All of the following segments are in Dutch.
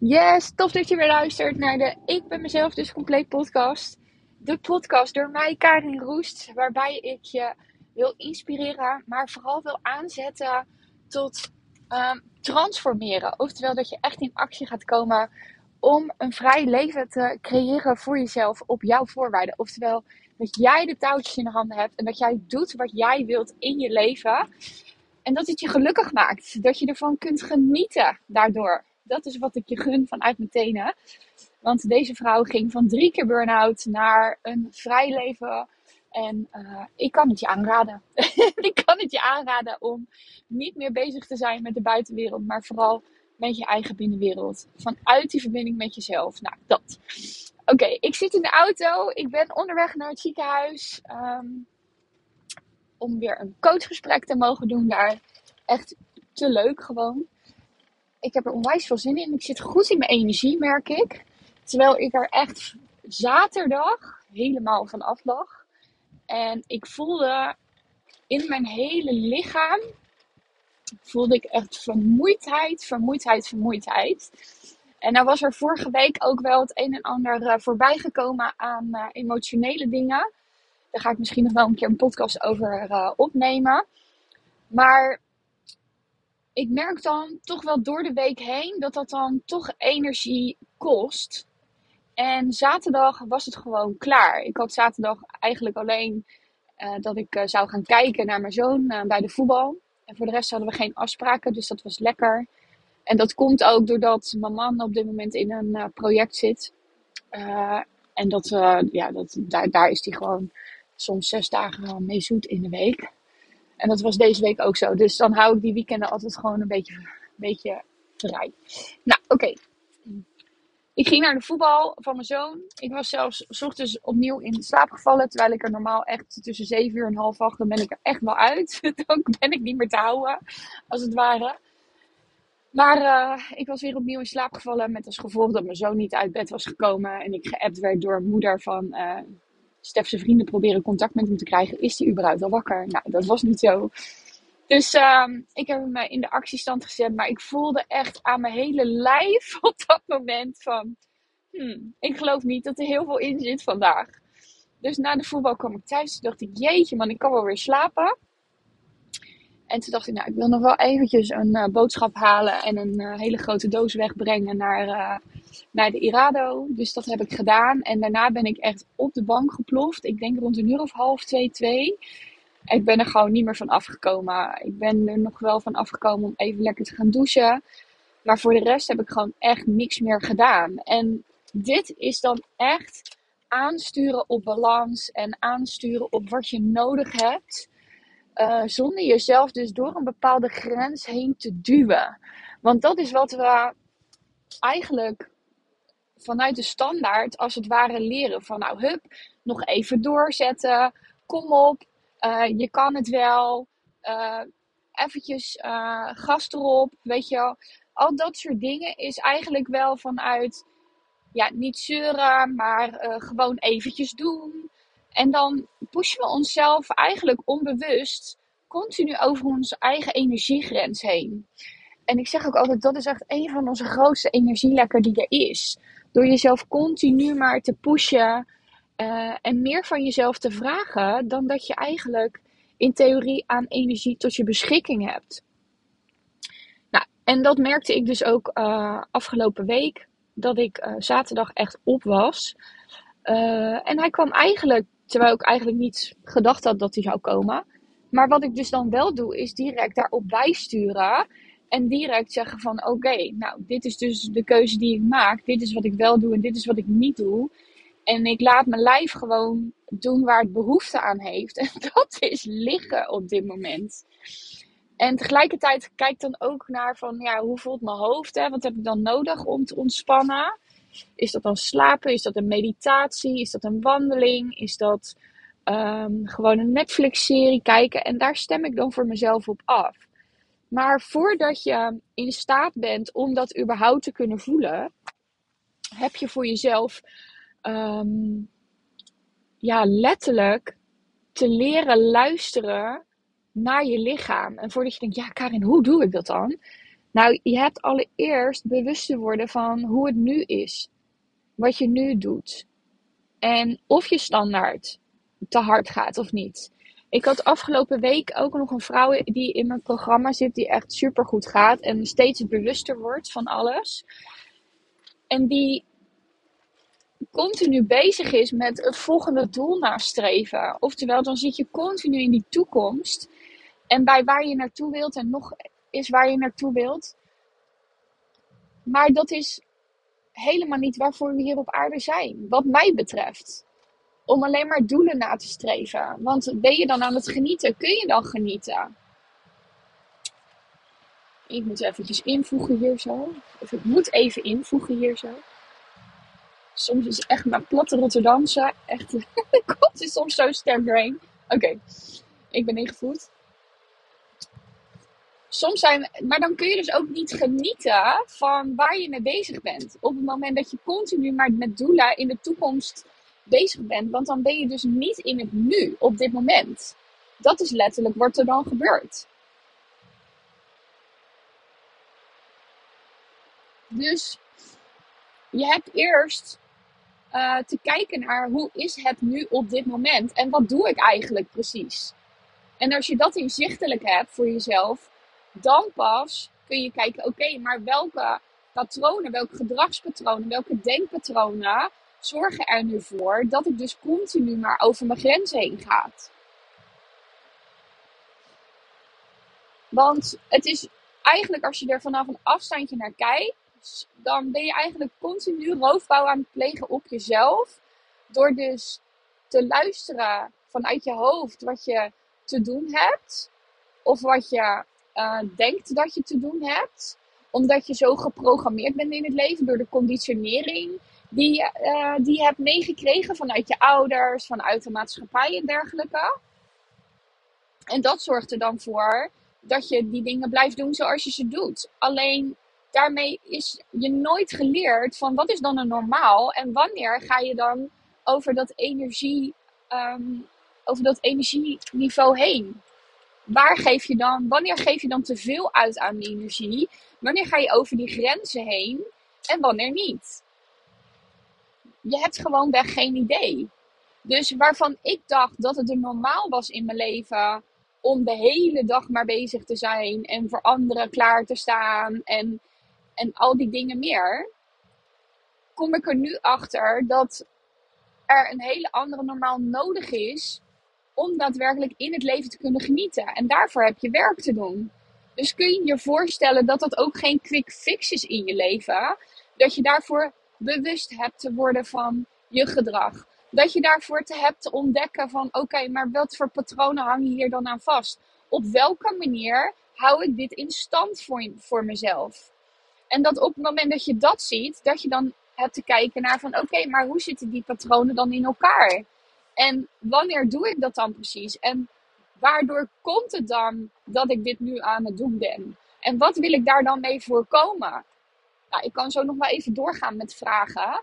Yes, tof dat je weer luistert naar de Ik ben mezelf dus compleet podcast. De podcast door mij, Karin Roest, waarbij ik je wil inspireren, maar vooral wil aanzetten tot um, transformeren. Oftewel dat je echt in actie gaat komen om een vrij leven te creëren voor jezelf op jouw voorwaarden. Oftewel dat jij de touwtjes in de handen hebt en dat jij doet wat jij wilt in je leven. En dat het je gelukkig maakt. Dat je ervan kunt genieten daardoor dat is wat ik je gun vanuit mijn tenen. Want deze vrouw ging van drie keer burn-out naar een vrij leven. En uh, ik kan het je aanraden. ik kan het je aanraden om niet meer bezig te zijn met de buitenwereld, maar vooral met je eigen binnenwereld. Vanuit die verbinding met jezelf. Nou, dat. Oké, ik zit in de auto. Ik ben onderweg naar het ziekenhuis. Um, om weer een coachgesprek te mogen doen daar. Echt te leuk gewoon ik heb er onwijs veel zin in. Ik zit goed in mijn energie, merk ik. Terwijl ik er echt zaterdag helemaal van af lag. En ik voelde in mijn hele lichaam voelde ik echt vermoeidheid, vermoeidheid, vermoeidheid. En nou was er vorige week ook wel het een en ander uh, voorbij gekomen aan uh, emotionele dingen. Daar ga ik misschien nog wel een keer een podcast over uh, opnemen. Maar ik merk dan toch wel door de week heen dat dat dan toch energie kost. En zaterdag was het gewoon klaar. Ik had zaterdag eigenlijk alleen uh, dat ik uh, zou gaan kijken naar mijn zoon uh, bij de voetbal. En voor de rest hadden we geen afspraken, dus dat was lekker. En dat komt ook doordat mijn man op dit moment in een project zit. en dat, ja, dat, daar, daar is hij gewoon soms zes dagen mee zoet in de week. En dat was deze week ook zo. Dus dan hou ik die weekenden altijd gewoon een beetje, een beetje vrij. Nou, oké. Ik ging naar de voetbal van mijn zoon. Ik was zelfs s ochtends opnieuw in slaap gevallen. Terwijl ik er normaal echt tussen 7 uur en half 8, dan ben ik er echt wel uit. dan ben ik niet meer te houden, als het ware. Maar uh, ik was weer opnieuw in slaap gevallen. Met als gevolg dat mijn zoon niet uit bed was gekomen. En ik geappt werd door moeder van... Uh, Stefse vrienden proberen contact met hem te krijgen. Is hij überhaupt al wakker? Nou, dat was niet zo. Dus uh, ik heb hem in de actiestand gezet. Maar ik voelde echt aan mijn hele lijf op dat moment van... Hmm, ik geloof niet dat er heel veel in zit vandaag. Dus na de voetbal kwam ik thuis. Toen dacht ik, jeetje man, ik kan wel weer slapen. En toen dacht ik, nou, ik wil nog wel eventjes een uh, boodschap halen en een uh, hele grote doos wegbrengen naar, uh, naar de Irado. Dus dat heb ik gedaan. En daarna ben ik echt op de bank geploft. Ik denk rond een uur of half twee, twee. Ik ben er gewoon niet meer van afgekomen. Ik ben er nog wel van afgekomen om even lekker te gaan douchen. Maar voor de rest heb ik gewoon echt niks meer gedaan. En dit is dan echt aansturen op balans en aansturen op wat je nodig hebt. Uh, zonder jezelf dus door een bepaalde grens heen te duwen. Want dat is wat we eigenlijk vanuit de standaard als het ware leren. Van nou, hup, nog even doorzetten. Kom op, uh, je kan het wel. Uh, eventjes gas erop, weet je wel. Al dat soort dingen is eigenlijk wel vanuit, ja, niet zeuren, maar gewoon eventjes doen. En dan pushen we onszelf eigenlijk onbewust continu over onze eigen energiegrens heen. En ik zeg ook altijd, dat is echt een van onze grootste energielekker die er is. Door jezelf continu maar te pushen uh, en meer van jezelf te vragen dan dat je eigenlijk in theorie aan energie tot je beschikking hebt. Nou, en dat merkte ik dus ook uh, afgelopen week, dat ik uh, zaterdag echt op was. En hij kwam eigenlijk Terwijl ik eigenlijk niet gedacht had dat hij zou komen. Maar wat ik dus dan wel doe, is direct daarop bijsturen. En direct zeggen van oké, nou dit is dus de keuze die ik maak. Dit is wat ik wel doe en dit is wat ik niet doe. En ik laat mijn lijf gewoon doen waar het behoefte aan heeft. En dat is liggen op dit moment. En tegelijkertijd kijk dan ook naar van ja, hoe voelt mijn hoofd? Hè? Wat heb ik dan nodig om te ontspannen? Is dat dan slapen? Is dat een meditatie? Is dat een wandeling? Is dat um, gewoon een Netflix-serie kijken? En daar stem ik dan voor mezelf op af. Maar voordat je in staat bent om dat überhaupt te kunnen voelen, heb je voor jezelf um, ja, letterlijk te leren luisteren naar je lichaam. En voordat je denkt, ja Karin, hoe doe ik dat dan? Nou, je hebt allereerst bewust te worden van hoe het nu is. Wat je nu doet. En of je standaard te hard gaat of niet. Ik had afgelopen week ook nog een vrouw die in mijn programma zit, die echt super goed gaat en steeds bewuster wordt van alles. En die continu bezig is met het volgende doel nastreven. Oftewel, dan zit je continu in die toekomst. En bij waar je naartoe wilt en nog is waar je naartoe wilt. Maar dat is helemaal niet waarvoor we hier op aarde zijn, wat mij betreft. Om alleen maar doelen na te streven. Want ben je dan aan het genieten? Kun je dan genieten? Ik moet eventjes invoegen hier zo. Of ik moet even invoegen hier zo. Soms is echt mijn platte Rotterdamse. Echt, komt is soms zo sterk. Oké, ik ben ingevoed. Soms zijn, maar dan kun je dus ook niet genieten van waar je mee bezig bent. Op het moment dat je continu maar met doelen in de toekomst bezig bent. Want dan ben je dus niet in het nu, op dit moment. Dat is letterlijk wat er dan gebeurt. Dus je hebt eerst uh, te kijken naar hoe is het nu op dit moment en wat doe ik eigenlijk precies. En als je dat inzichtelijk hebt voor jezelf, dan pas kun je kijken, oké, maar welke patronen, welke gedragspatronen, welke denkpatronen zorgen er nu voor dat ik dus continu maar over mijn grenzen heen ga. Want het is eigenlijk als je er vanaf een afstandje naar kijkt, dan ben je eigenlijk continu roofbouw aan het plegen op jezelf. Door dus te luisteren vanuit je hoofd wat je te doen hebt. Of wat je uh, denkt dat je te doen hebt. Omdat je zo geprogrammeerd bent in het leven door de conditionering die, uh, die je hebt meegekregen vanuit je ouders, vanuit de maatschappij en dergelijke. En dat zorgt er dan voor dat je die dingen blijft doen zoals je ze doet. Alleen daarmee is je nooit geleerd van wat is dan een normaal en wanneer ga je dan over dat energie, um, over dat energieniveau heen. Waar geef je dan, wanneer geef je dan te veel uit aan die energie? Wanneer ga je over die grenzen heen en wanneer niet? Je hebt gewoon weg geen idee. Dus waarvan ik dacht dat het er normaal was in mijn leven om de hele dag maar bezig te zijn en voor anderen klaar te staan en en al die dingen meer, kom ik er nu achter dat er een hele andere normaal nodig is om daadwerkelijk in het leven te kunnen genieten. En daarvoor heb je werk te doen. Dus kun je je voorstellen dat dat ook geen quick fix is in je leven. Dat je daarvoor bewust hebt te worden van je gedrag. Dat je daarvoor te hebt te ontdekken van oké, maar wat voor patronen hangen hier dan aan vast? Op welke manier hou ik dit in stand voor, voor mezelf? En dat op het moment dat je dat ziet, dat je dan hebt te kijken naar van oké, maar hoe zitten die patronen dan in elkaar? En wanneer doe ik dat dan precies? En waardoor komt het dan dat ik dit nu aan het doen ben? En wat wil ik daar dan mee voorkomen? Nou, ik kan zo nog wel even doorgaan met vragen.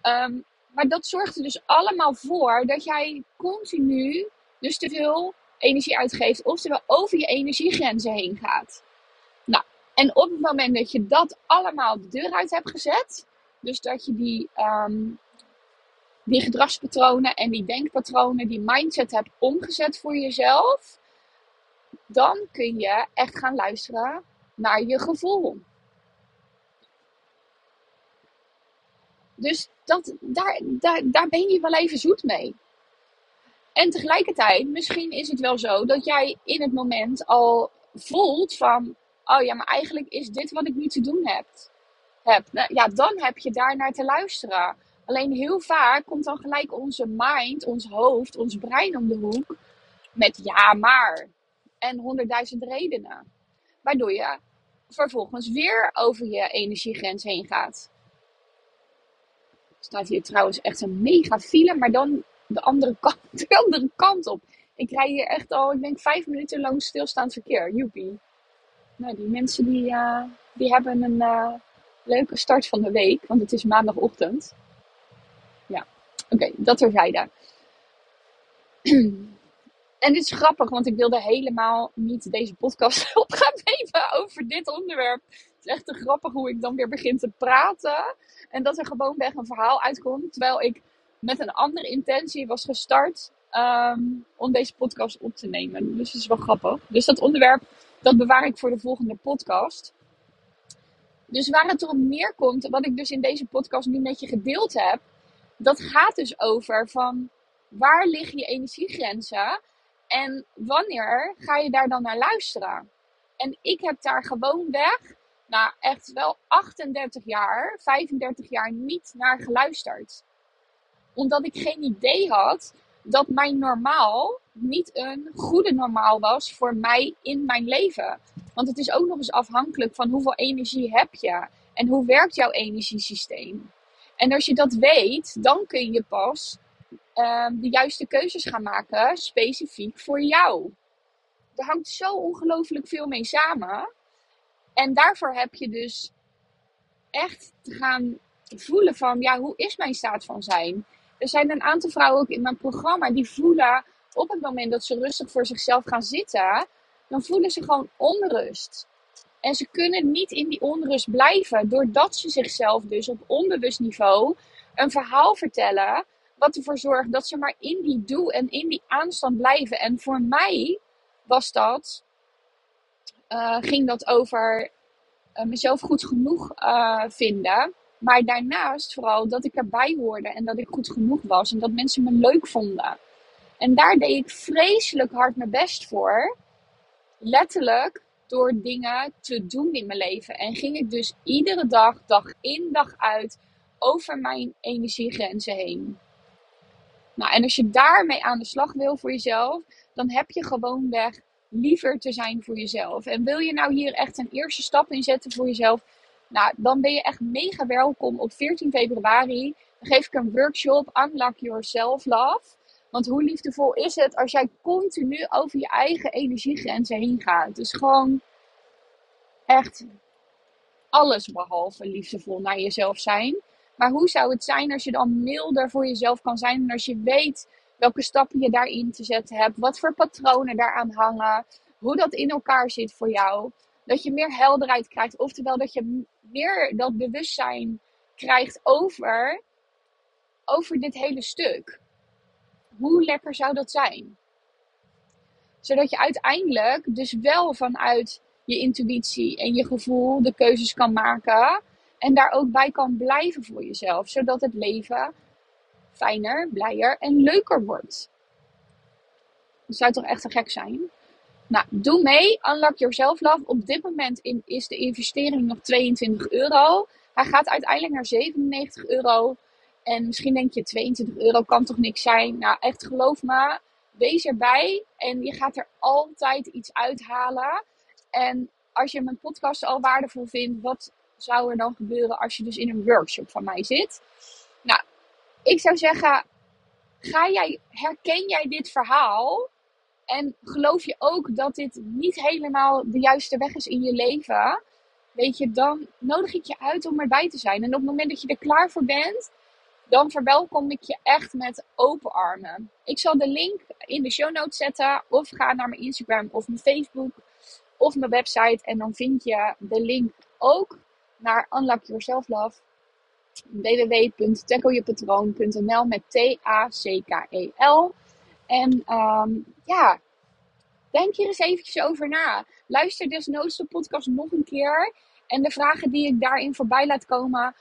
Ehm, maar dat zorgt er dus allemaal voor dat jij continu dus te veel energie uitgeeft. Oftewel over je energiegrenzen heen gaat. En op het moment dat je dat allemaal de deur uit hebt gezet, dus dat je die, um, die gedragspatronen en die denkpatronen, die mindset hebt omgezet voor jezelf, dan kun je echt gaan luisteren naar je gevoel. Dus dat, daar, daar, daar ben je wel even zoet mee. En tegelijkertijd, misschien is het wel zo dat jij in het moment al voelt van oh ja, maar eigenlijk is dit wat ik nu te doen heb. heb. Nou, ja, dan heb je daar naar te luisteren. Alleen heel vaak komt dan gelijk onze mind, ons hoofd, ons brein om de hoek met ja, maar. En honderdduizend redenen. Waardoor je vervolgens weer over je energiegrens heen gaat. Er staat hier trouwens echt een mega file, maar dan de andere kant, de andere kant op. Ik rij hier echt al, ik denk, vijf minuten lang stilstaand verkeer. Joepie nou, die mensen die, uh, die hebben een uh, leuke start van de week, want het is maandagochtend. Oké, okay, dat terzijde. En dit is grappig, want ik wilde helemaal niet deze podcast op gaan nemen over dit onderwerp. Het is echt te grappig hoe ik dan weer begin te praten. En dat er gewoon weg een verhaal uitkomt. Terwijl ik met een andere intentie was gestart ehm, om deze podcast op te nemen. Dus dat is wel grappig. Dus dat onderwerp, dat bewaar ik voor de volgende podcast. Dus waar het erop neerkomt, wat ik dus in deze podcast nu met je gedeeld heb, dat gaat dus over van waar liggen je energiegrenzen en wanneer ga je daar dan naar luisteren? En ik heb daar gewoon weg, nou echt wel 38 jaar, 35 jaar niet naar geluisterd. Omdat ik geen idee had dat mijn normaal niet een goede normaal was voor mij in mijn leven. Want het is ook nog eens afhankelijk van hoeveel energie heb je en hoe werkt jouw energiesysteem. En als je dat weet, dan kun je pas um, de juiste keuzes gaan maken, specifiek voor jou. Er hangt zo ongelooflijk veel mee samen. En daarvoor heb je dus echt te gaan voelen van, ja, hoe is mijn staat van zijn? Er zijn een aantal vrouwen ook in mijn programma die voelen op het moment dat ze rustig voor zichzelf gaan zitten, dan voelen ze gewoon onrust. En ze kunnen niet in die onrust blijven, doordat ze zichzelf dus op onbewust niveau een verhaal vertellen wat ervoor zorgt dat ze maar in die doel en in die aanstand blijven. En voor mij was dat, uh, ging dat over uh, mezelf goed genoeg uh, vinden. Maar daarnaast vooral dat ik erbij hoorde en dat ik goed genoeg was en dat mensen me leuk vonden. En daar deed ik vreselijk hard mijn best voor. Letterlijk door dingen te doen in mijn leven. En ging ik dus iedere dag, dag in, dag uit, over mijn energiegrenzen heen. Nou, en als je daarmee aan de slag wil voor jezelf, dan heb je gewoon weg liever te zijn voor jezelf. En wil je nou hier echt een eerste stap in zetten voor jezelf, nou, dan ben je echt mega welkom op 14 februari. Dan geef ik een workshop, Unlock Your Self Love. Want hoe liefdevol is het als jij continu over je eigen energiegrenzen heen gaat? Dus gewoon echt alles behalve liefdevol naar jezelf zijn. Maar hoe zou het zijn als je dan milder voor jezelf kan zijn en als je weet welke stappen je daarin te zetten hebt, wat voor patronen daaraan hangen, hoe dat in elkaar zit voor jou, dat je meer helderheid krijgt, oftewel dat je meer dat bewustzijn krijgt over, over dit hele stuk. Hoe lekker zou dat zijn? Zodat je uiteindelijk dus wel vanuit je intuïtie en je gevoel de keuzes kan maken en daar ook bij kan blijven voor jezelf. Zodat het leven fijner, blijer en leuker wordt. Dat zou toch echt te gek zijn? Nou, doe mee. Unlock Yourself Love. Op dit moment is de investering nog 22 euro. Hij gaat uiteindelijk naar 97 euro. En misschien denk je 22 euro kan toch niks zijn. Nou, echt geloof me. Wees erbij. En je gaat er altijd iets uithalen. En als je mijn podcast al waardevol vindt, wat zou er dan gebeuren als je dus in een workshop van mij zit? Nou, ik zou zeggen, ga jij, herken jij dit verhaal? En geloof je ook dat dit niet helemaal de juiste weg is in je leven? Weet je, dan nodig ik je uit om erbij te zijn. En op het moment dat je er klaar voor bent, dan verwelkom ik je echt met open armen. Ik zal de link in de show notes zetten. Of ga naar mijn Instagram of mijn Facebook of mijn website. En dan vind je de link ook naar Unlock Your Self Love. www.tacklejepatroon.nl met T-A-C-K-E-L. En um, ja, denk hier eens eventjes over na. Luister desnoods de podcast nog een keer. En de vragen die ik daarin voorbij laat komen,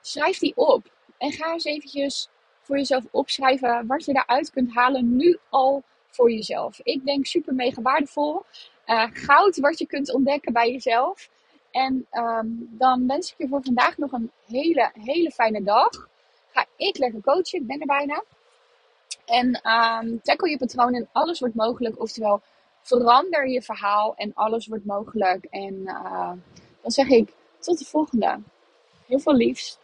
schrijf die op. En ga eens eventjes voor jezelf opschrijven wat je daaruit kunt halen nu al voor jezelf. Ik denk super mega waardevol. Uh, goud wat je kunt ontdekken bij jezelf. En um, dan wens ik je voor vandaag nog een hele, hele fijne dag. Ga ik lekker coachen, ik ben er bijna. En um, tackle je patroon en alles wordt mogelijk. Oftewel, verander je verhaal en alles wordt mogelijk. En uh, dan zeg ik tot de volgende. Heel veel liefs.